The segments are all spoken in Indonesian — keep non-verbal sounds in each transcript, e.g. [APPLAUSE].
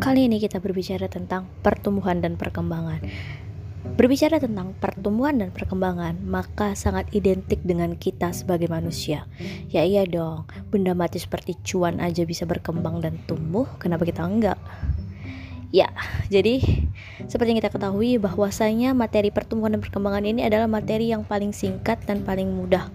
Kali ini kita berbicara tentang pertumbuhan dan perkembangan. Berbicara tentang pertumbuhan dan perkembangan, maka sangat identik dengan kita sebagai manusia. Ya iya dong, benda mati seperti cuan aja bisa berkembang dan tumbuh, kenapa kita enggak? Ya, jadi seperti yang kita ketahui bahwasanya materi pertumbuhan dan perkembangan ini adalah materi yang paling singkat dan paling mudah.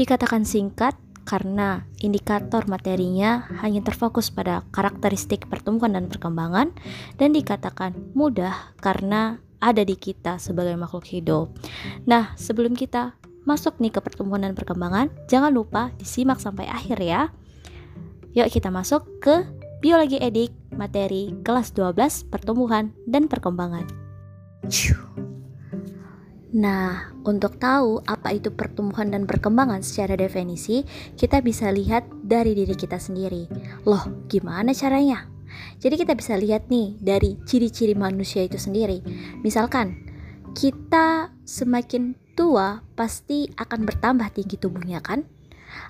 Dikatakan singkat karena indikator materinya hanya terfokus pada karakteristik pertumbuhan dan perkembangan dan dikatakan mudah karena ada di kita sebagai makhluk hidup. Nah, sebelum kita masuk nih ke pertumbuhan dan perkembangan, jangan lupa disimak sampai akhir ya. Yuk kita masuk ke biologi edik materi kelas 12 pertumbuhan dan perkembangan. Nah, untuk tahu apa itu pertumbuhan dan perkembangan secara definisi, kita bisa lihat dari diri kita sendiri. Loh, gimana caranya? Jadi kita bisa lihat nih dari ciri-ciri manusia itu sendiri. Misalkan, kita semakin tua pasti akan bertambah tinggi tubuhnya kan?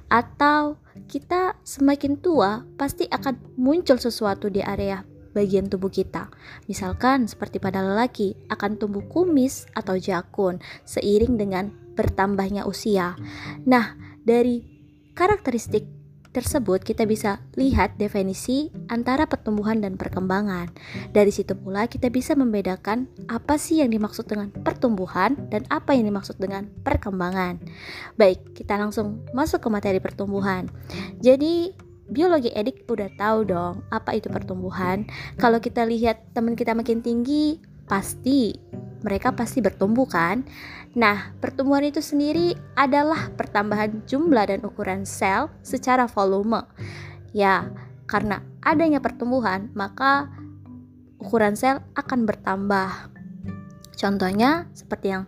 Atau kita semakin tua pasti akan muncul sesuatu di area bagian tubuh kita. Misalkan seperti pada lelaki akan tumbuh kumis atau jakun seiring dengan bertambahnya usia. Nah, dari karakteristik tersebut kita bisa lihat definisi antara pertumbuhan dan perkembangan. Dari situ pula kita bisa membedakan apa sih yang dimaksud dengan pertumbuhan dan apa yang dimaksud dengan perkembangan. Baik, kita langsung masuk ke materi pertumbuhan. Jadi biologi edik udah tahu dong apa itu pertumbuhan. Kalau kita lihat teman kita makin tinggi, pasti mereka pasti bertumbuh kan? Nah, pertumbuhan itu sendiri adalah pertambahan jumlah dan ukuran sel secara volume. Ya, karena adanya pertumbuhan, maka ukuran sel akan bertambah. Contohnya seperti yang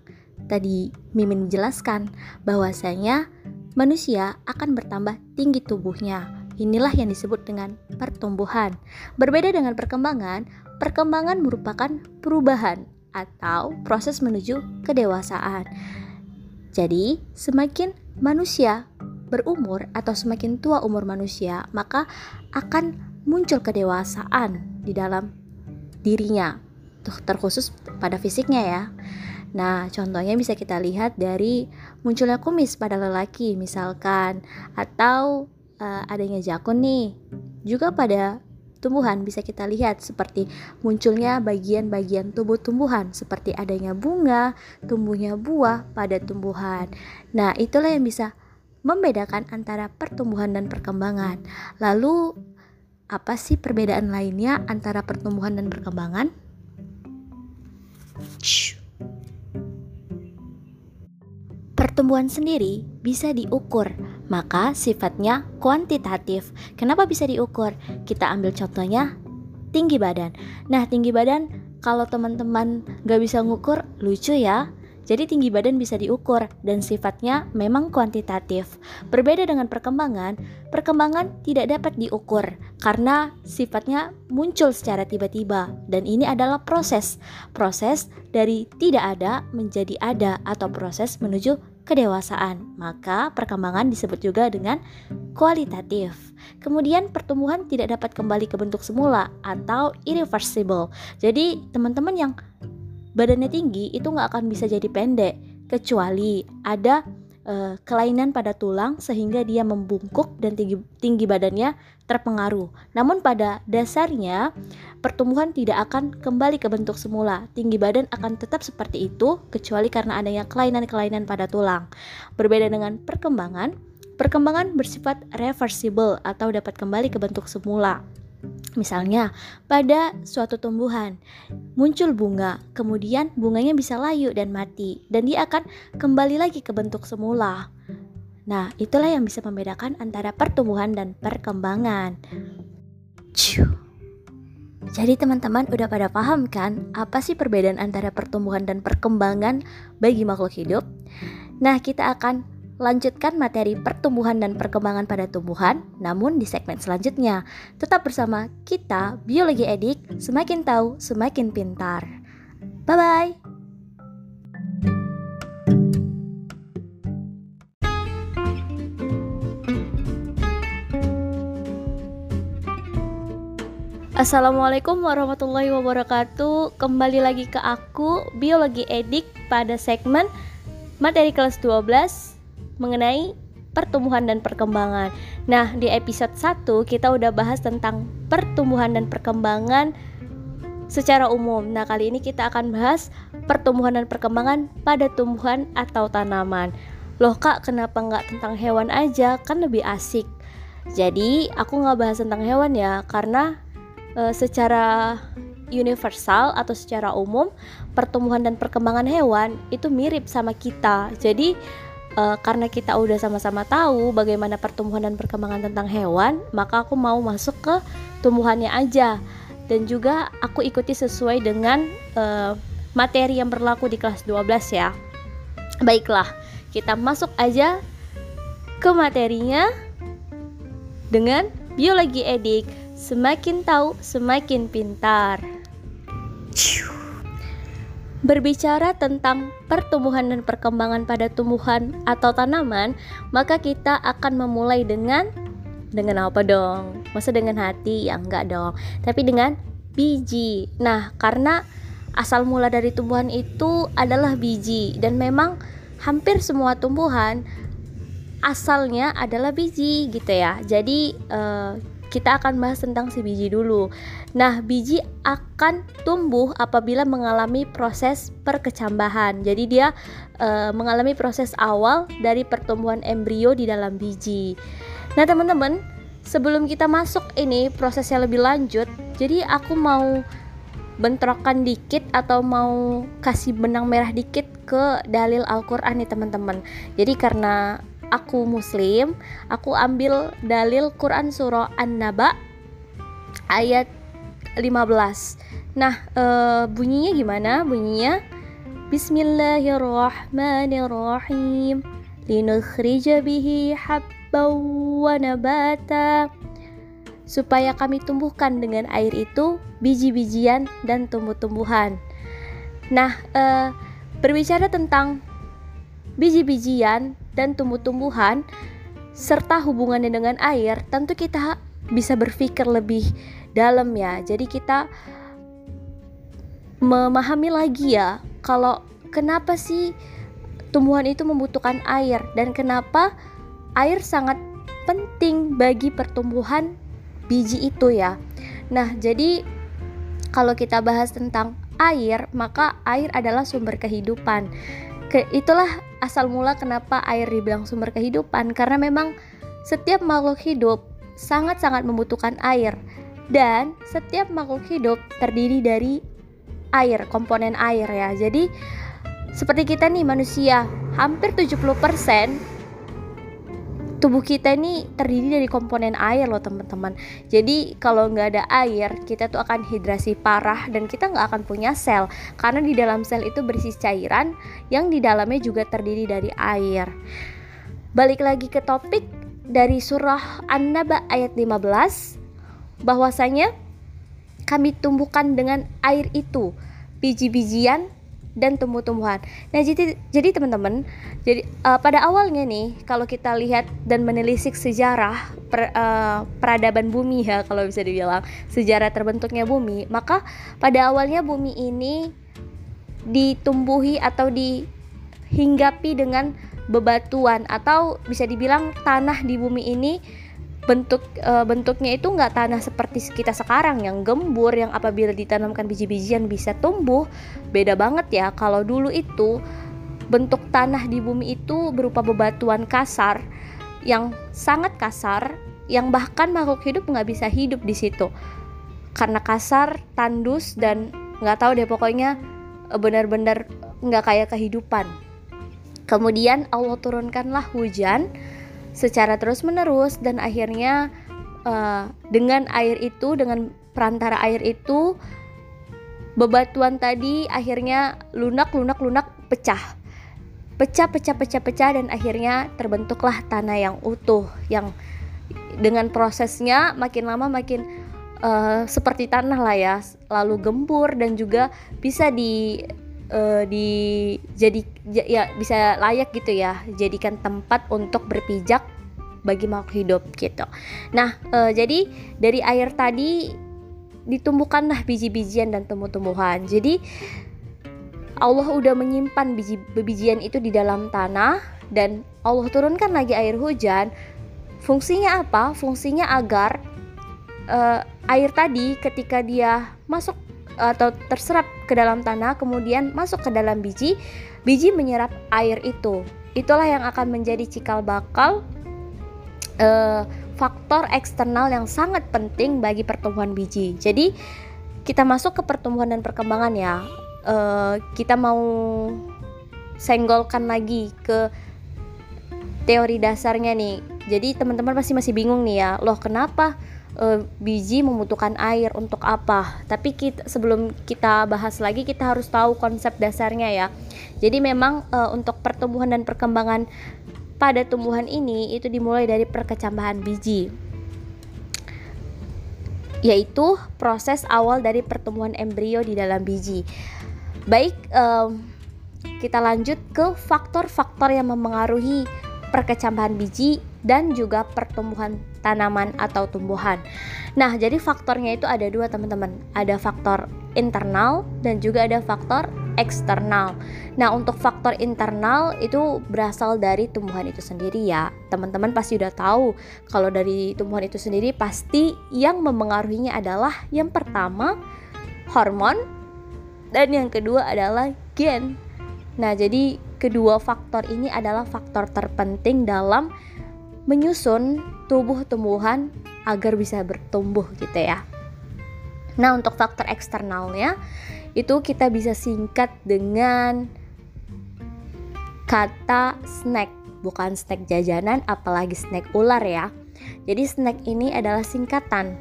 tadi Mimin jelaskan bahwasanya manusia akan bertambah tinggi tubuhnya Inilah yang disebut dengan pertumbuhan. Berbeda dengan perkembangan, perkembangan merupakan perubahan atau proses menuju kedewasaan. Jadi, semakin manusia berumur atau semakin tua umur manusia, maka akan muncul kedewasaan di dalam dirinya. Terkhusus pada fisiknya ya. Nah, contohnya bisa kita lihat dari munculnya kumis pada lelaki misalkan atau uh, adanya jakun nih. Juga pada tumbuhan bisa kita lihat seperti munculnya bagian-bagian tubuh tumbuhan seperti adanya bunga, tumbuhnya buah pada tumbuhan. Nah, itulah yang bisa membedakan antara pertumbuhan dan perkembangan. Lalu apa sih perbedaan lainnya antara pertumbuhan dan perkembangan? Pertumbuhan sendiri bisa diukur maka sifatnya kuantitatif. Kenapa bisa diukur? Kita ambil contohnya tinggi badan. Nah, tinggi badan kalau teman-teman gak bisa ngukur, lucu ya. Jadi tinggi badan bisa diukur dan sifatnya memang kuantitatif. Berbeda dengan perkembangan, perkembangan tidak dapat diukur karena sifatnya muncul secara tiba-tiba dan ini adalah proses. Proses dari tidak ada menjadi ada atau proses menuju kedewasaan, maka perkembangan disebut juga dengan kualitatif. Kemudian pertumbuhan tidak dapat kembali ke bentuk semula atau irreversible. Jadi teman-teman yang badannya tinggi itu nggak akan bisa jadi pendek kecuali ada uh, kelainan pada tulang sehingga dia membungkuk dan tinggi, tinggi badannya terpengaruh. Namun pada dasarnya pertumbuhan tidak akan kembali ke bentuk semula. Tinggi badan akan tetap seperti itu kecuali karena adanya kelainan-kelainan pada tulang. Berbeda dengan perkembangan, perkembangan bersifat reversible atau dapat kembali ke bentuk semula. Misalnya, pada suatu tumbuhan muncul bunga, kemudian bunganya bisa layu dan mati, dan dia akan kembali lagi ke bentuk semula. Nah, itulah yang bisa membedakan antara pertumbuhan dan perkembangan. Jadi teman-teman udah pada paham kan apa sih perbedaan antara pertumbuhan dan perkembangan bagi makhluk hidup? Nah, kita akan lanjutkan materi pertumbuhan dan perkembangan pada tumbuhan, namun di segmen selanjutnya. Tetap bersama kita, Biologi Edik, semakin tahu, semakin pintar. Bye-bye! Assalamualaikum warahmatullahi wabarakatuh Kembali lagi ke aku Biologi Edik pada segmen Materi kelas 12 Mengenai pertumbuhan dan perkembangan. Nah di episode 1 kita udah bahas tentang pertumbuhan dan perkembangan secara umum. Nah kali ini kita akan bahas pertumbuhan dan perkembangan pada tumbuhan atau tanaman. Loh kak kenapa nggak tentang hewan aja? Kan lebih asik. Jadi aku nggak bahas tentang hewan ya karena uh, secara universal atau secara umum pertumbuhan dan perkembangan hewan itu mirip sama kita. Jadi uh, karena kita udah sama-sama tahu bagaimana pertumbuhan dan perkembangan tentang hewan, maka aku mau masuk ke tumbuhannya aja. Dan juga aku ikuti sesuai dengan uh, materi yang berlaku di kelas 12 ya. Baiklah, kita masuk aja ke materinya dengan biologi edik Semakin tahu, semakin pintar. Berbicara tentang pertumbuhan dan perkembangan pada tumbuhan atau tanaman, maka kita akan memulai dengan dengan apa dong? Masa dengan hati? Ya enggak dong. Tapi dengan biji. Nah, karena asal mula dari tumbuhan itu adalah biji dan memang hampir semua tumbuhan asalnya adalah biji gitu ya. Jadi uh, kita akan bahas tentang si biji dulu. Nah, biji akan tumbuh apabila mengalami proses perkecambahan. Jadi dia e, mengalami proses awal dari pertumbuhan embrio di dalam biji. Nah, teman-teman, sebelum kita masuk ini prosesnya lebih lanjut, jadi aku mau bentrokan dikit atau mau kasih benang merah dikit ke dalil Al-Qur'an nih teman-teman. Jadi karena aku muslim, aku ambil dalil Quran surah An-Naba ayat 15. Nah, e, bunyinya gimana? Bunyinya Bismillahirrahmanirrahim. Linukhrija bihi wa nabata. Supaya kami tumbuhkan dengan air itu biji-bijian dan tumbuh-tumbuhan. Nah, e, berbicara tentang biji-bijian dan tumbuh-tumbuhan serta hubungannya dengan air, tentu kita bisa berpikir lebih dalam ya. Jadi kita memahami lagi ya kalau kenapa sih tumbuhan itu membutuhkan air dan kenapa air sangat penting bagi pertumbuhan biji itu ya. Nah, jadi kalau kita bahas tentang air, maka air adalah sumber kehidupan. Ke, itulah asal mula kenapa air dibilang sumber kehidupan karena memang setiap makhluk hidup sangat-sangat membutuhkan air dan setiap makhluk hidup terdiri dari air, komponen air ya. Jadi seperti kita nih manusia, hampir 70% tubuh kita ini terdiri dari komponen air loh teman-teman. Jadi kalau nggak ada air kita tuh akan hidrasi parah dan kita nggak akan punya sel. Karena di dalam sel itu berisi cairan yang di dalamnya juga terdiri dari air. Balik lagi ke topik dari surah An-Naba ayat 15 bahwasanya kami tumbuhkan dengan air itu. Biji-bijian dan tumbuh-tumbuhan. Nah, jadi jadi teman-teman, jadi uh, pada awalnya nih kalau kita lihat dan menelisik sejarah per, uh, peradaban bumi ya kalau bisa dibilang sejarah terbentuknya bumi, maka pada awalnya bumi ini ditumbuhi atau dihinggapi dengan bebatuan atau bisa dibilang tanah di bumi ini bentuk e, bentuknya itu nggak tanah seperti kita sekarang yang gembur yang apabila ditanamkan biji-bijian bisa tumbuh. Beda banget ya kalau dulu itu bentuk tanah di bumi itu berupa bebatuan kasar yang sangat kasar yang bahkan makhluk hidup nggak bisa hidup di situ. Karena kasar tandus dan nggak tahu deh pokoknya eh, benar-benar nggak kayak kehidupan. Kemudian Allah turunkanlah hujan secara terus-menerus dan akhirnya uh, dengan air itu dengan perantara air itu bebatuan tadi akhirnya lunak lunak lunak pecah. Pecah pecah pecah pecah dan akhirnya terbentuklah tanah yang utuh yang dengan prosesnya makin lama makin uh, seperti tanah lah ya lalu gembur dan juga bisa di uh, di jadi ya bisa layak gitu ya jadikan tempat untuk berpijak bagi makhluk hidup gitu. Nah, uh, jadi dari air tadi ditumbuhkanlah biji-bijian dan tumbuh-tumbuhan. Jadi Allah udah menyimpan biji bijian itu di dalam tanah dan Allah turunkan lagi air hujan. Fungsinya apa? Fungsinya agar uh, air tadi ketika dia masuk atau terserap ke dalam tanah kemudian masuk ke dalam biji, biji menyerap air itu. Itulah yang akan menjadi cikal bakal uh, faktor eksternal yang sangat penting bagi pertumbuhan biji. Jadi kita masuk ke pertumbuhan dan perkembangan ya uh, kita mau senggolkan lagi ke teori dasarnya nih. Jadi teman-teman pasti masih bingung nih ya, loh kenapa uh, biji membutuhkan air untuk apa? Tapi kita, sebelum kita bahas lagi kita harus tahu konsep dasarnya ya. Jadi memang uh, untuk pertumbuhan dan perkembangan pada tumbuhan ini itu dimulai dari perkecambahan biji yaitu proses awal dari pertumbuhan embrio di dalam biji. Baik, um, kita lanjut ke faktor-faktor yang memengaruhi perkecambahan biji dan juga pertumbuhan tanaman atau tumbuhan. Nah, jadi faktornya itu ada dua teman-teman. Ada faktor internal dan juga ada faktor eksternal. Nah, untuk faktor internal itu berasal dari tumbuhan itu sendiri ya. Teman-teman pasti udah tahu kalau dari tumbuhan itu sendiri pasti yang memengaruhinya adalah yang pertama hormon dan yang kedua adalah gen. Nah, jadi kedua faktor ini adalah faktor terpenting dalam menyusun tubuh tumbuhan agar bisa bertumbuh gitu ya. Nah, untuk faktor eksternalnya itu kita bisa singkat dengan kata snack, bukan snack jajanan apalagi snack ular ya. Jadi snack ini adalah singkatan.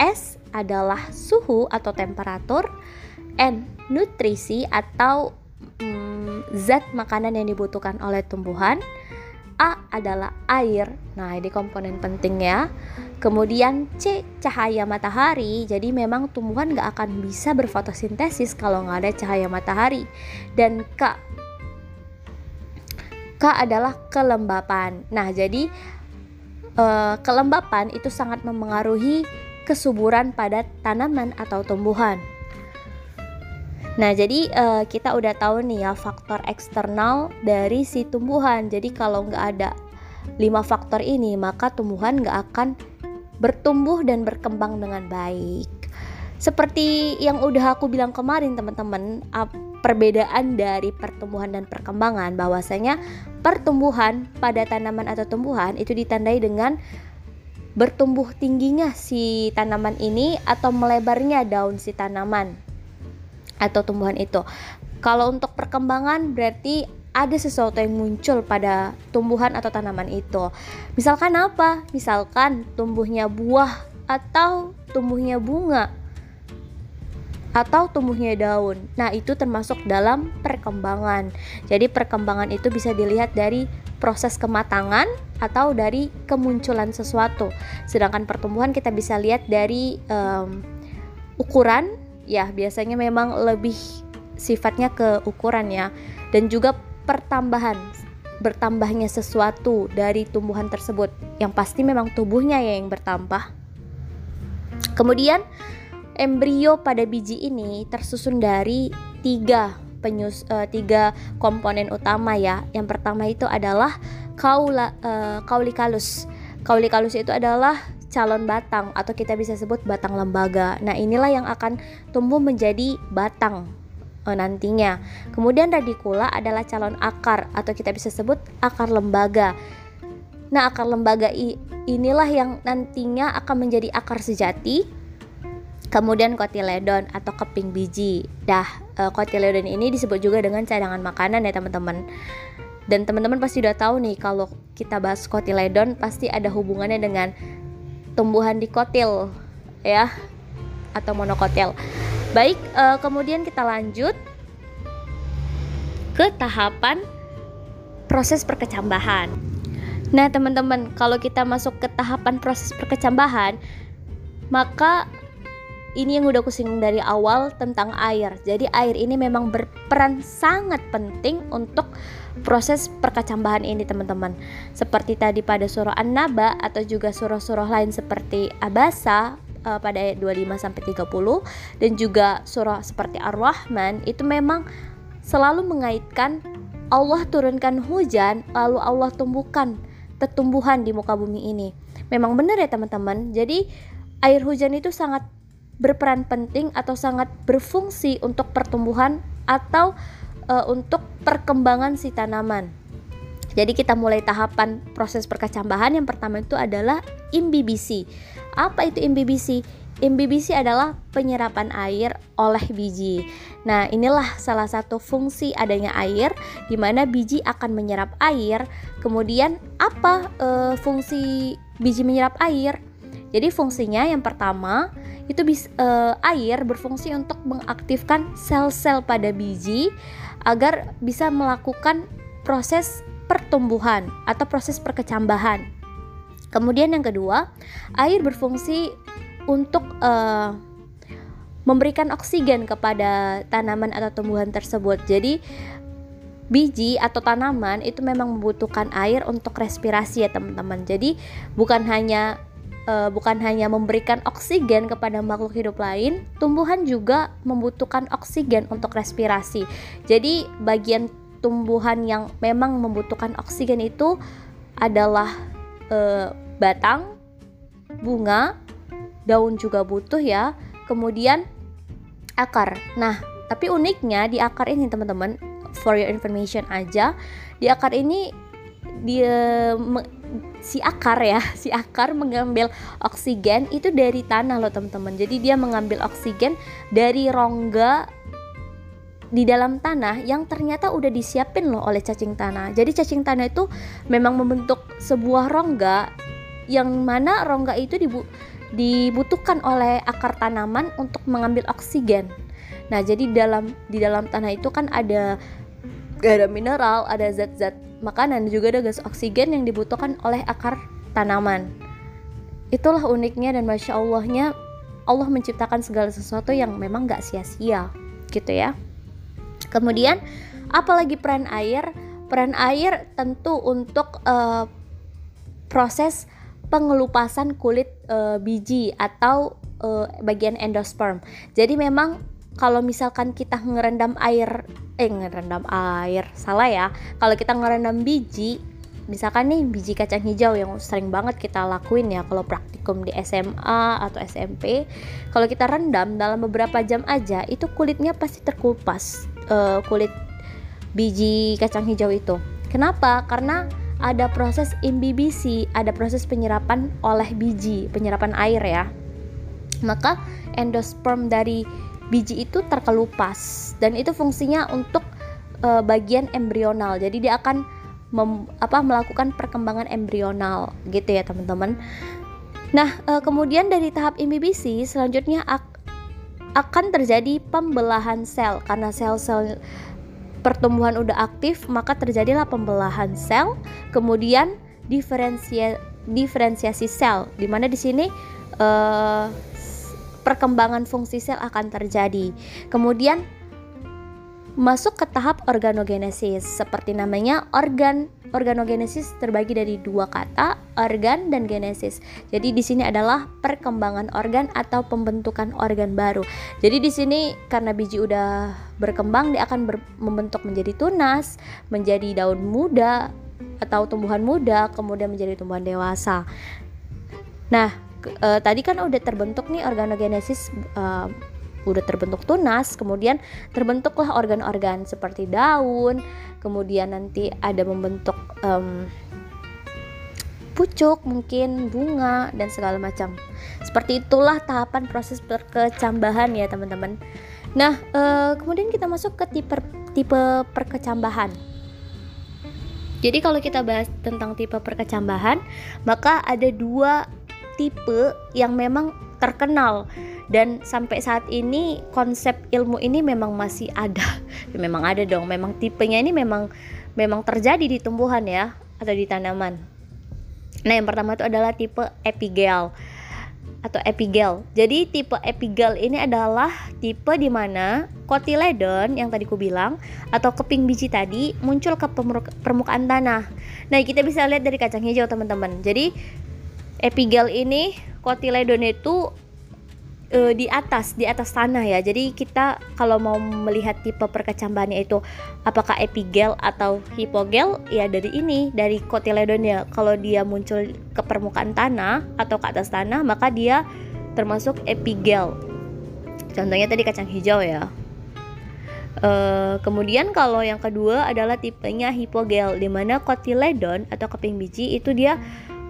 S adalah suhu atau temperatur, N nutrisi atau mm, zat makanan yang dibutuhkan oleh tumbuhan. A adalah air. Nah, ini komponen penting ya. Kemudian C cahaya matahari. Jadi memang tumbuhan nggak akan bisa berfotosintesis kalau nggak ada cahaya matahari. Dan K K adalah kelembapan. Nah, jadi eh, kelembapan itu sangat memengaruhi kesuburan pada tanaman atau tumbuhan. Nah, jadi uh, kita udah tahu nih ya faktor eksternal dari si tumbuhan. Jadi kalau nggak ada lima faktor ini, maka tumbuhan nggak akan bertumbuh dan berkembang dengan baik. Seperti yang udah aku bilang kemarin teman-teman, perbedaan dari pertumbuhan dan perkembangan bahwasanya pertumbuhan pada tanaman atau tumbuhan itu ditandai dengan bertumbuh tingginya si tanaman ini atau melebarnya daun si tanaman atau tumbuhan itu. Kalau untuk perkembangan berarti ada sesuatu yang muncul pada tumbuhan atau tanaman itu. Misalkan apa? Misalkan tumbuhnya buah atau tumbuhnya bunga atau tumbuhnya daun. Nah, itu termasuk dalam perkembangan. Jadi, perkembangan itu bisa dilihat dari proses kematangan atau dari kemunculan sesuatu. Sedangkan pertumbuhan kita bisa lihat dari um, ukuran ya biasanya memang lebih sifatnya ke ukuran ya. Dan juga pertambahan bertambahnya sesuatu dari tumbuhan tersebut. Yang pasti memang tubuhnya ya yang bertambah. Kemudian embrio pada biji ini tersusun dari tiga penyus uh, tiga komponen utama ya. Yang pertama itu adalah kaula uh, kaulikalus. Kaulikalus itu adalah calon batang atau kita bisa sebut batang lembaga. Nah, inilah yang akan tumbuh menjadi batang uh, nantinya. Kemudian radikula adalah calon akar atau kita bisa sebut akar lembaga. Nah, akar lembaga inilah yang nantinya akan menjadi akar sejati. Kemudian kotiledon atau keping biji. Dah, uh, kotiledon ini disebut juga dengan cadangan makanan ya, teman-teman. Dan teman-teman pasti udah tahu nih kalau kita bahas kotiledon pasti ada hubungannya dengan tumbuhan dikotil ya atau monokotil. Baik, uh, kemudian kita lanjut ke tahapan proses perkecambahan. Nah, teman-teman, kalau kita masuk ke tahapan proses perkecambahan, maka ini yang udah aku singgung dari awal tentang air. Jadi air ini memang berperan sangat penting untuk proses perkecambahan ini teman-teman. Seperti tadi pada surah An-Naba atau juga surah-surah lain seperti Abasa uh, pada ayat 25 sampai 30 dan juga surah seperti Ar-Rahman itu memang selalu mengaitkan Allah turunkan hujan lalu Allah tumbuhkan tetumbuhan di muka bumi ini. Memang benar ya teman-teman. Jadi air hujan itu sangat berperan penting atau sangat berfungsi untuk pertumbuhan atau uh, untuk perkembangan si tanaman. Jadi kita mulai tahapan proses perkecambahan yang pertama itu adalah imbibisi. Apa itu imbibisi? Imbibisi adalah penyerapan air oleh biji. Nah, inilah salah satu fungsi adanya air di mana biji akan menyerap air. Kemudian apa e, fungsi biji menyerap air? Jadi fungsinya yang pertama itu bis, e, air berfungsi untuk mengaktifkan sel-sel pada biji agar bisa melakukan proses pertumbuhan atau proses perkecambahan. Kemudian yang kedua, air berfungsi untuk uh, memberikan oksigen kepada tanaman atau tumbuhan tersebut. Jadi biji atau tanaman itu memang membutuhkan air untuk respirasi ya teman-teman. Jadi bukan hanya uh, bukan hanya memberikan oksigen kepada makhluk hidup lain, tumbuhan juga membutuhkan oksigen untuk respirasi. Jadi bagian tumbuhan yang memang membutuhkan oksigen itu adalah uh, batang, bunga, daun juga butuh ya kemudian akar nah tapi uniknya di akar ini teman-teman for your information aja di akar ini dia si akar ya si akar mengambil oksigen itu dari tanah loh teman-teman jadi dia mengambil oksigen dari rongga di dalam tanah yang ternyata udah disiapin loh oleh cacing tanah. Jadi cacing tanah itu memang membentuk sebuah rongga yang mana rongga itu dibu dibutuhkan oleh akar tanaman untuk mengambil oksigen. Nah, jadi dalam di dalam tanah itu kan ada ada mineral, ada zat-zat makanan, juga ada gas oksigen yang dibutuhkan oleh akar tanaman. Itulah uniknya dan masya Allahnya Allah menciptakan segala sesuatu yang memang gak sia-sia, gitu ya. Kemudian, apalagi peran air? Peran air tentu untuk uh, proses pengelupasan kulit e, biji atau e, bagian endosperm. Jadi memang kalau misalkan kita ngerendam air eh ngerendam air salah ya. Kalau kita ngerendam biji misalkan nih biji kacang hijau yang sering banget kita lakuin ya kalau praktikum di SMA atau SMP kalau kita rendam dalam beberapa jam aja itu kulitnya pasti terkupas uh, kulit biji kacang hijau itu. Kenapa? Karena ada proses imbibisi, ada proses penyerapan oleh biji, penyerapan air ya. Maka endosperm dari biji itu terkelupas dan itu fungsinya untuk e, bagian embrional. Jadi dia akan mem, apa melakukan perkembangan embrional gitu ya, teman-teman. Nah, e, kemudian dari tahap imbibisi selanjutnya ak akan terjadi pembelahan sel karena sel-sel pertumbuhan udah aktif, maka terjadilah pembelahan sel, kemudian diferensia, diferensiasi sel, di mana di sini uh, perkembangan fungsi sel akan terjadi. Kemudian masuk ke tahap organogenesis, seperti namanya organ Organogenesis terbagi dari dua kata, organ dan genesis. Jadi di sini adalah perkembangan organ atau pembentukan organ baru. Jadi di sini karena biji udah berkembang dia akan ber, membentuk menjadi tunas, menjadi daun muda atau tumbuhan muda, kemudian menjadi tumbuhan dewasa. Nah, e, tadi kan udah terbentuk nih organogenesis e, udah terbentuk tunas, kemudian terbentuklah organ-organ seperti daun, kemudian nanti ada membentuk um, pucuk, mungkin bunga dan segala macam. Seperti itulah tahapan proses perkecambahan ya teman-teman. Nah, uh, kemudian kita masuk ke tipe tipe perkecambahan. Jadi kalau kita bahas tentang tipe perkecambahan, maka ada dua tipe yang memang terkenal dan sampai saat ini konsep ilmu ini memang masih ada [LAUGHS] memang ada dong memang tipenya ini memang memang terjadi di tumbuhan ya atau di tanaman nah yang pertama itu adalah tipe epigel atau epigel. Jadi tipe epigel ini adalah tipe di mana kotiledon yang tadi ku bilang atau keping biji tadi muncul ke permukaan tanah. Nah, kita bisa lihat dari kacang hijau teman-teman. Jadi epigel ini kotiledon itu uh, di atas di atas tanah ya. Jadi kita kalau mau melihat tipe perkecambahannya itu apakah epigel atau hipogel? Ya dari ini dari kotiledonnya kalau dia muncul ke permukaan tanah atau ke atas tanah maka dia termasuk epigel contohnya tadi kacang hijau ya. Uh, kemudian kalau yang kedua adalah tipenya hipogel di mana kotiledon atau keping biji itu dia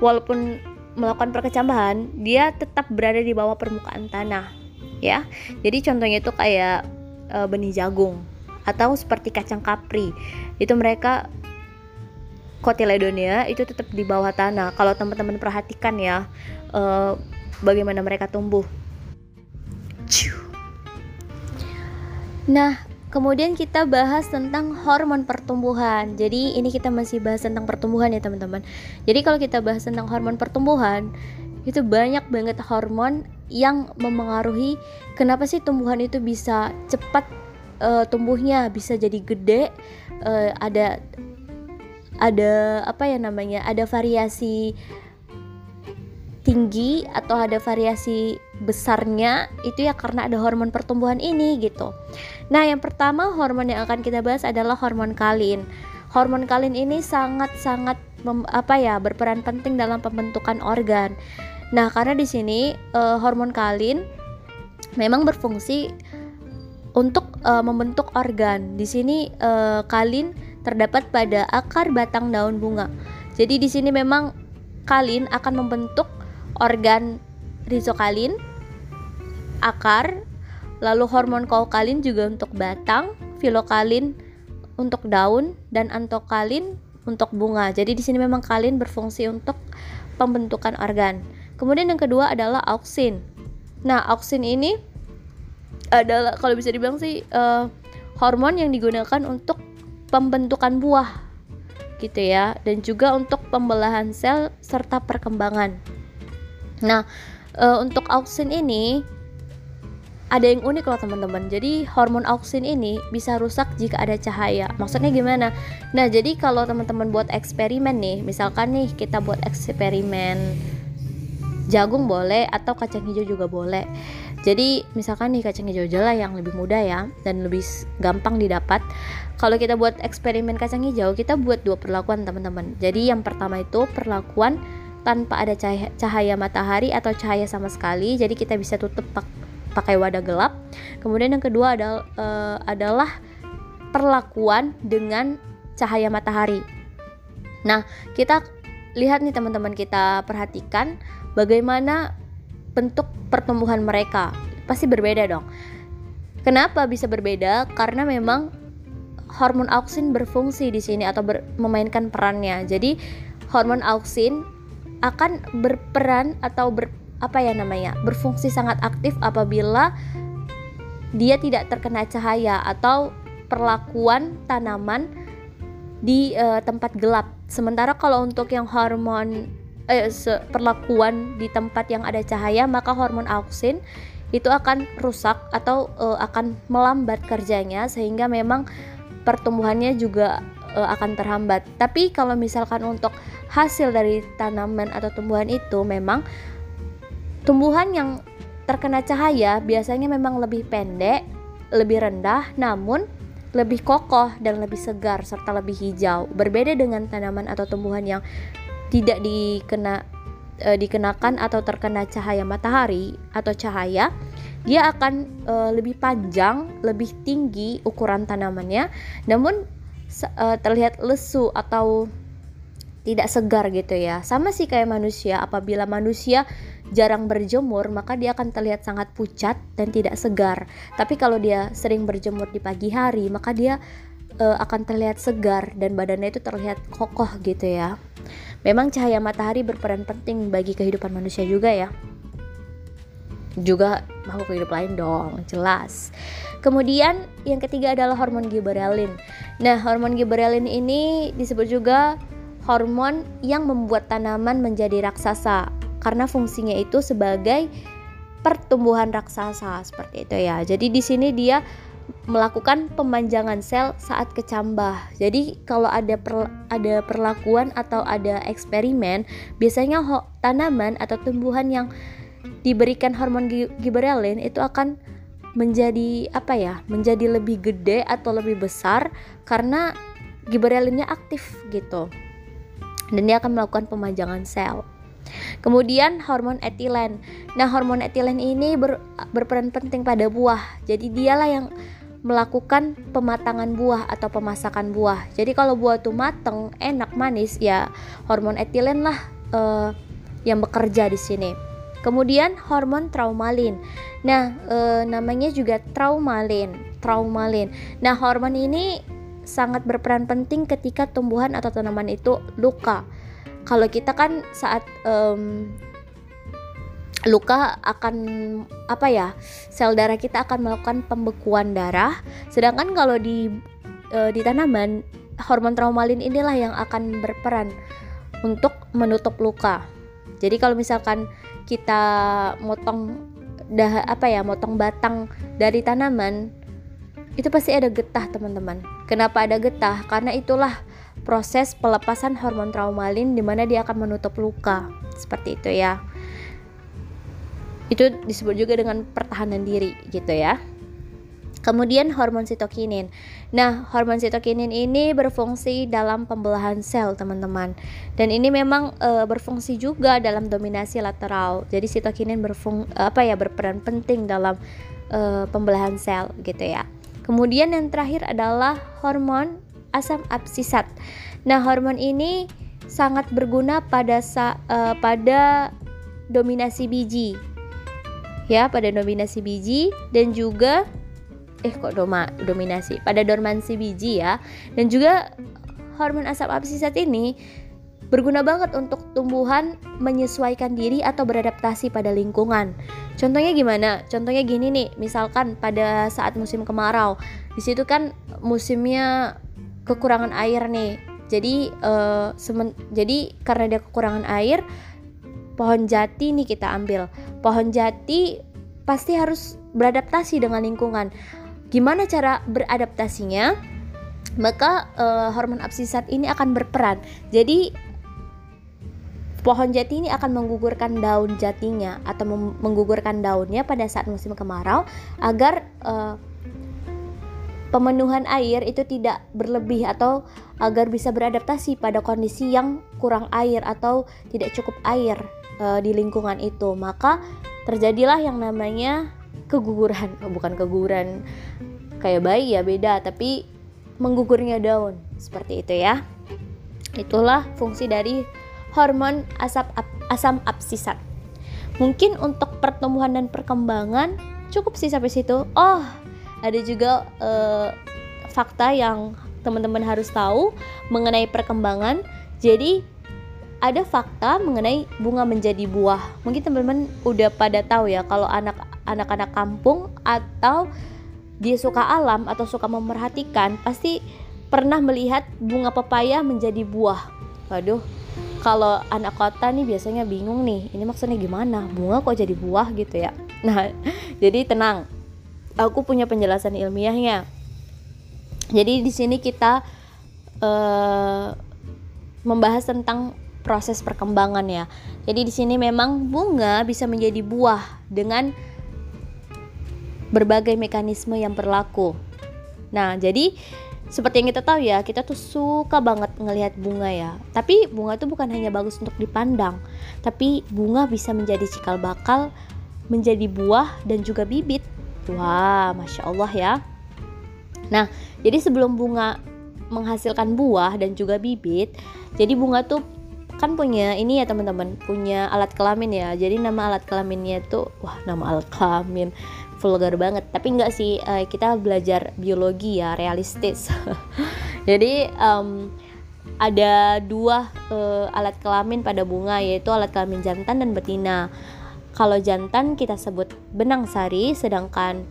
walaupun melakukan perkecambahan, dia tetap berada di bawah permukaan tanah, ya. Jadi contohnya itu kayak e, benih jagung atau seperti kacang kapri. Itu mereka kotiledonia itu tetap di bawah tanah. Kalau teman-teman perhatikan ya, e, bagaimana mereka tumbuh. Nah, Kemudian kita bahas tentang hormon pertumbuhan. Jadi ini kita masih bahas tentang pertumbuhan ya teman-teman. Jadi kalau kita bahas tentang hormon pertumbuhan, itu banyak banget hormon yang memengaruhi kenapa sih tumbuhan itu bisa cepat uh, tumbuhnya, bisa jadi gede, uh, ada ada apa ya namanya? Ada variasi tinggi atau ada variasi besarnya itu ya karena ada hormon pertumbuhan ini gitu. Nah, yang pertama hormon yang akan kita bahas adalah hormon kalin. Hormon kalin ini sangat-sangat apa ya berperan penting dalam pembentukan organ. Nah, karena di sini uh, hormon kalin memang berfungsi untuk uh, membentuk organ. Di sini uh, kalin terdapat pada akar batang daun bunga. Jadi di sini memang kalin akan membentuk organ rizokalin, akar, lalu hormon kaukalin juga untuk batang, filokalin untuk daun dan antokalin untuk bunga. Jadi di sini memang kalin berfungsi untuk pembentukan organ. Kemudian yang kedua adalah auksin. Nah, auksin ini adalah kalau bisa dibilang sih uh, hormon yang digunakan untuk pembentukan buah gitu ya dan juga untuk pembelahan sel serta perkembangan. Nah, e, untuk auksin ini ada yang unik loh teman-teman. Jadi hormon auksin ini bisa rusak jika ada cahaya. Maksudnya gimana? Nah, jadi kalau teman-teman buat eksperimen nih, misalkan nih kita buat eksperimen jagung boleh atau kacang hijau juga boleh. Jadi misalkan nih kacang hijau aja lah yang lebih mudah ya dan lebih gampang didapat. Kalau kita buat eksperimen kacang hijau, kita buat dua perlakuan teman-teman. Jadi yang pertama itu perlakuan tanpa ada cahaya, cahaya matahari atau cahaya sama sekali jadi kita bisa tutup pak pakai wadah gelap. Kemudian yang kedua adalah, uh, adalah perlakuan dengan cahaya matahari. Nah kita lihat nih teman-teman kita perhatikan bagaimana bentuk pertumbuhan mereka. Pasti berbeda dong. Kenapa bisa berbeda? Karena memang hormon auksin berfungsi di sini atau ber, memainkan perannya. Jadi hormon auksin akan berperan atau ber, apa ya namanya berfungsi sangat aktif apabila dia tidak terkena cahaya atau perlakuan tanaman di uh, tempat gelap. Sementara kalau untuk yang hormon eh, perlakuan di tempat yang ada cahaya, maka hormon auksin itu akan rusak atau uh, akan melambat kerjanya sehingga memang pertumbuhannya juga uh, akan terhambat. Tapi kalau misalkan untuk hasil dari tanaman atau tumbuhan itu memang tumbuhan yang terkena cahaya biasanya memang lebih pendek, lebih rendah, namun lebih kokoh dan lebih segar serta lebih hijau. Berbeda dengan tanaman atau tumbuhan yang tidak dikena e, dikenakan atau terkena cahaya matahari atau cahaya, dia akan e, lebih panjang, lebih tinggi ukuran tanamannya, namun e, terlihat lesu atau tidak segar gitu ya. Sama sih kayak manusia, apabila manusia jarang berjemur, maka dia akan terlihat sangat pucat dan tidak segar. Tapi kalau dia sering berjemur di pagi hari, maka dia uh, akan terlihat segar dan badannya itu terlihat kokoh gitu ya. Memang cahaya matahari berperan penting bagi kehidupan manusia juga ya. Juga makhluk hidup lain dong, jelas. Kemudian yang ketiga adalah hormon gibberellin. Nah, hormon gibberellin ini disebut juga hormon yang membuat tanaman menjadi raksasa karena fungsinya itu sebagai pertumbuhan raksasa seperti itu ya. Jadi di sini dia melakukan pemanjangan sel saat kecambah. Jadi kalau ada per, ada perlakuan atau ada eksperimen, biasanya ho, tanaman atau tumbuhan yang diberikan hormon giberelin itu akan menjadi apa ya menjadi lebih gede atau lebih besar karena giberelinnya aktif gitu dan dia akan melakukan pemajangan sel Kemudian hormon etilen. Nah, hormon etilen ini ber, berperan penting pada buah. Jadi dialah yang melakukan pematangan buah atau pemasakan buah. Jadi kalau buah itu mateng, enak, manis, ya hormon etilen lah uh, yang bekerja di sini. Kemudian hormon traumalin. Nah, uh, namanya juga traumalin, traumalin. Nah, hormon ini sangat berperan penting ketika tumbuhan atau tanaman itu luka. Kalau kita kan saat um, luka akan apa ya sel darah kita akan melakukan pembekuan darah. Sedangkan kalau di e, di tanaman hormon traumalin inilah yang akan berperan untuk menutup luka. Jadi kalau misalkan kita motong dah apa ya motong batang dari tanaman itu pasti ada getah teman-teman. Kenapa ada getah? Karena itulah proses pelepasan hormon traumalin di mana dia akan menutup luka seperti itu ya itu disebut juga dengan pertahanan diri gitu ya Kemudian hormon sitokinin. Nah, hormon sitokinin ini berfungsi dalam pembelahan sel, teman-teman. Dan ini memang e, berfungsi juga dalam dominasi lateral. Jadi sitokinin berfung apa ya berperan penting dalam e, pembelahan sel gitu ya. Kemudian yang terakhir adalah hormon asam absisat. Nah, hormon ini sangat berguna pada sa, e, pada dominasi biji ya pada dominasi biji dan juga eh kok doma dominasi pada dormansi biji ya dan juga hormon asam absisat ini berguna banget untuk tumbuhan menyesuaikan diri atau beradaptasi pada lingkungan. Contohnya gimana? Contohnya gini nih, misalkan pada saat musim kemarau, di situ kan musimnya kekurangan air nih. Jadi uh, semen, jadi karena dia kekurangan air, pohon jati nih kita ambil. Pohon jati pasti harus beradaptasi dengan lingkungan. Gimana cara beradaptasinya? Maka uh, hormon absisat ini akan berperan. Jadi pohon jati ini akan menggugurkan daun jatinya atau menggugurkan daunnya pada saat musim kemarau agar uh, pemenuhan air itu tidak berlebih atau agar bisa beradaptasi pada kondisi yang kurang air atau tidak cukup air uh, di lingkungan itu. Maka terjadilah yang namanya keguguran. Oh, bukan keguguran kayak bayi ya beda tapi menggugurnya daun. Seperti itu ya. Itulah fungsi dari hormon asap asam absisat mungkin untuk pertumbuhan dan perkembangan cukup sih sampai situ. Oh ada juga uh, fakta yang teman-teman harus tahu mengenai perkembangan jadi ada fakta mengenai bunga menjadi buah. Mungkin teman-teman udah pada tahu ya kalau anak anak-anak kampung atau dia suka alam atau suka memperhatikan pasti pernah melihat bunga pepaya menjadi buah. Waduh, kalau anak kota nih biasanya bingung nih, ini maksudnya gimana? Bunga kok jadi buah gitu ya. Nah, [LAUGHS] jadi tenang. Aku punya penjelasan ilmiahnya. Jadi di sini kita uh, membahas tentang proses perkembangan ya. Jadi di sini memang bunga bisa menjadi buah dengan berbagai mekanisme yang berlaku. Nah, jadi seperti yang kita tahu ya, kita tuh suka banget ngelihat bunga ya. Tapi bunga tuh bukan hanya bagus untuk dipandang, tapi bunga bisa menjadi cikal bakal, menjadi buah dan juga bibit. Wah, masya Allah ya. Nah, jadi sebelum bunga menghasilkan buah dan juga bibit, jadi bunga tuh kan punya ini ya teman-teman punya alat kelamin ya. Jadi nama alat kelaminnya itu wah nama alat kelamin vulgar banget. Tapi enggak sih uh, kita belajar biologi ya realistis. [LAUGHS] Jadi um, ada dua uh, alat kelamin pada bunga yaitu alat kelamin jantan dan betina kalau jantan kita sebut benang sari sedangkan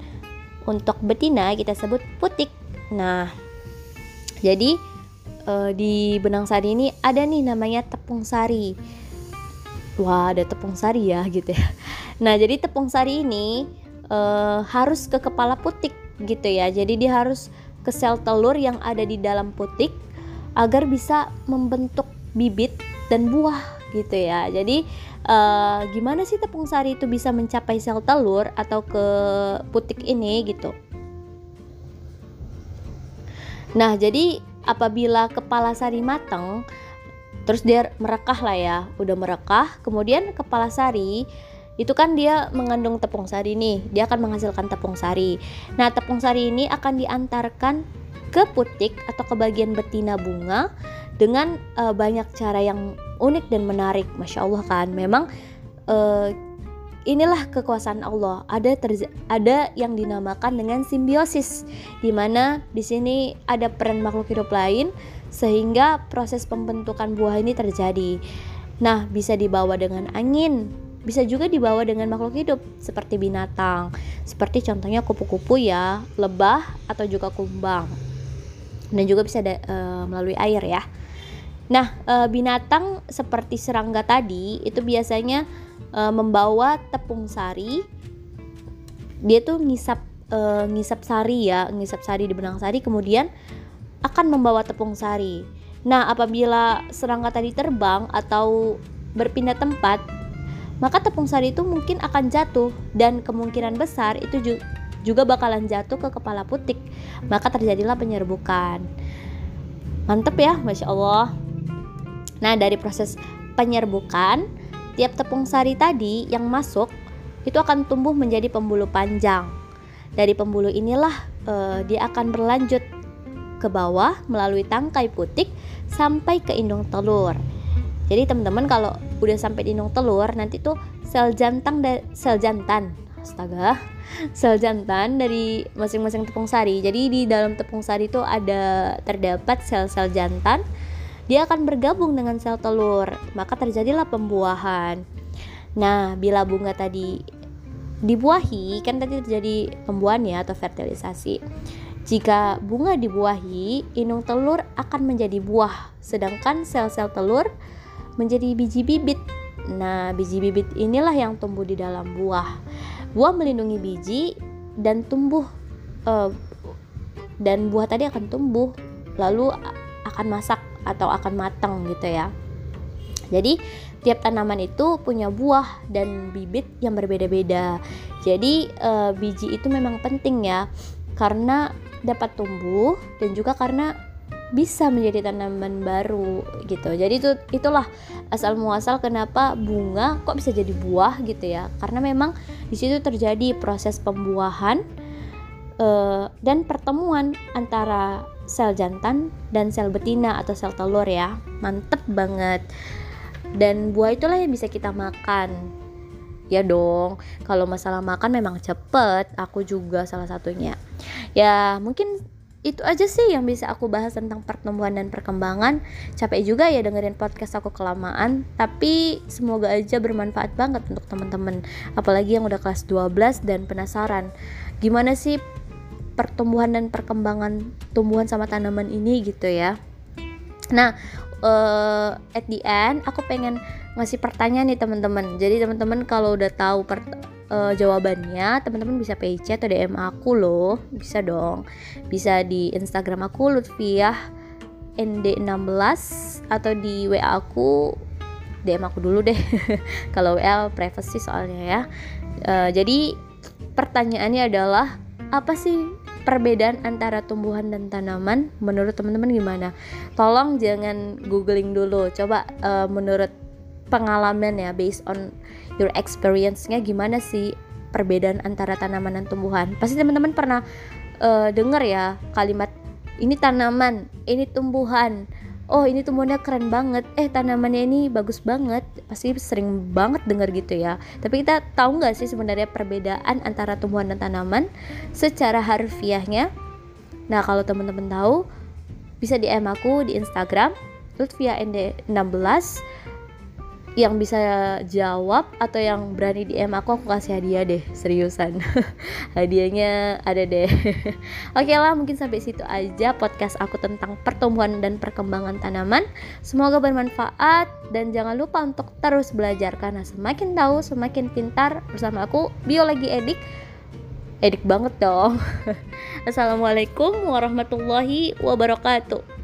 untuk betina kita sebut putik nah jadi uh, di Benang Sari ini ada nih namanya tepung sari. Wah, ada tepung sari ya gitu ya. Nah, jadi tepung sari ini uh, harus ke kepala putik gitu ya. Jadi dia harus ke sel telur yang ada di dalam putik agar bisa membentuk bibit dan buah gitu ya. Jadi uh, gimana sih tepung sari itu bisa mencapai sel telur atau ke putik ini gitu. Nah, jadi apabila kepala sari matang, terus dia merekah lah ya, udah merekah, kemudian kepala sari itu kan dia mengandung tepung sari nih, dia akan menghasilkan tepung sari. Nah, tepung sari ini akan diantarkan ke putik atau ke bagian betina bunga dengan uh, banyak cara yang unik dan menarik, masya Allah kan. Memang uh, inilah kekuasaan Allah. Ada ada yang dinamakan dengan simbiosis, di mana di sini ada peran makhluk hidup lain sehingga proses pembentukan buah ini terjadi. Nah, bisa dibawa dengan angin, bisa juga dibawa dengan makhluk hidup seperti binatang, seperti contohnya kupu-kupu ya, lebah atau juga kumbang. Dan juga bisa uh, melalui air ya. Nah, uh, binatang seperti serangga tadi itu biasanya e, membawa tepung sari. Dia tuh ngisap e, ngisap sari ya ngisap sari di benang sari kemudian akan membawa tepung sari. Nah apabila serangga tadi terbang atau berpindah tempat maka tepung sari itu mungkin akan jatuh dan kemungkinan besar itu juga bakalan jatuh ke kepala putik. Maka terjadilah penyerbukan. Mantep ya masya Allah nah dari proses penyerbukan tiap tepung sari tadi yang masuk itu akan tumbuh menjadi pembuluh panjang. Dari pembuluh inilah uh, dia akan berlanjut ke bawah melalui tangkai putik sampai ke indung telur. Jadi teman-teman kalau udah sampai di indung telur nanti tuh sel jantan sel jantan astaga [LAUGHS] sel jantan dari masing-masing tepung sari. Jadi di dalam tepung sari itu ada terdapat sel-sel jantan dia akan bergabung dengan sel telur, maka terjadilah pembuahan. Nah, bila bunga tadi dibuahi, kan tadi terjadi pembuahan ya atau fertilisasi. Jika bunga dibuahi, inung telur akan menjadi buah, sedangkan sel-sel telur menjadi biji bibit. Nah, biji bibit inilah yang tumbuh di dalam buah. Buah melindungi biji dan tumbuh uh, dan buah tadi akan tumbuh lalu akan masak atau akan matang gitu ya. Jadi tiap tanaman itu punya buah dan bibit yang berbeda-beda. Jadi e, biji itu memang penting ya karena dapat tumbuh dan juga karena bisa menjadi tanaman baru gitu. Jadi itu itulah asal muasal kenapa bunga kok bisa jadi buah gitu ya. Karena memang di situ terjadi proses pembuahan uh, dan pertemuan antara sel jantan dan sel betina atau sel telur ya. Mantep banget. Dan buah itulah yang bisa kita makan. Ya dong kalau masalah makan memang cepet aku juga salah satunya. Ya mungkin itu aja sih yang bisa aku bahas tentang pertumbuhan dan perkembangan. Capek juga ya dengerin podcast aku kelamaan tapi semoga aja bermanfaat banget untuk teman-teman. Apalagi yang udah kelas 12 dan penasaran. Gimana sih pertumbuhan dan perkembangan tumbuhan sama tanaman ini gitu ya. Nah uh, at the end aku pengen ngasih pertanyaan nih teman-teman. Jadi teman-teman kalau udah tahu per, uh, jawabannya teman-teman bisa PC atau DM aku loh. Bisa dong. Bisa di Instagram aku Lutfiah ND16 atau di WA aku DM aku dulu deh. [LAUGHS] Kalau WA privacy soalnya ya. Uh, jadi pertanyaannya adalah apa sih perbedaan antara tumbuhan dan tanaman menurut teman-teman gimana? Tolong jangan googling dulu. Coba uh, menurut pengalaman ya based on your experience-nya gimana sih perbedaan antara tanaman dan tumbuhan? Pasti teman-teman pernah uh, dengar ya kalimat ini tanaman, ini tumbuhan oh ini tumbuhannya keren banget. Eh tanamannya ini bagus banget. Pasti sering banget dengar gitu ya. Tapi kita tahu nggak sih sebenarnya perbedaan antara tumbuhan dan tanaman secara harfiahnya? Nah kalau teman-teman tahu bisa DM aku di Instagram Lutfia ND16 yang bisa jawab atau yang berani DM aku aku kasih hadiah deh seriusan. [LAUGHS] Hadiahnya ada deh. [LAUGHS] Oke lah mungkin sampai situ aja podcast aku tentang pertumbuhan dan perkembangan tanaman. Semoga bermanfaat dan jangan lupa untuk terus belajar karena semakin tahu semakin pintar. Bersama aku biologi edik. Edik banget dong. [LAUGHS] Assalamualaikum warahmatullahi wabarakatuh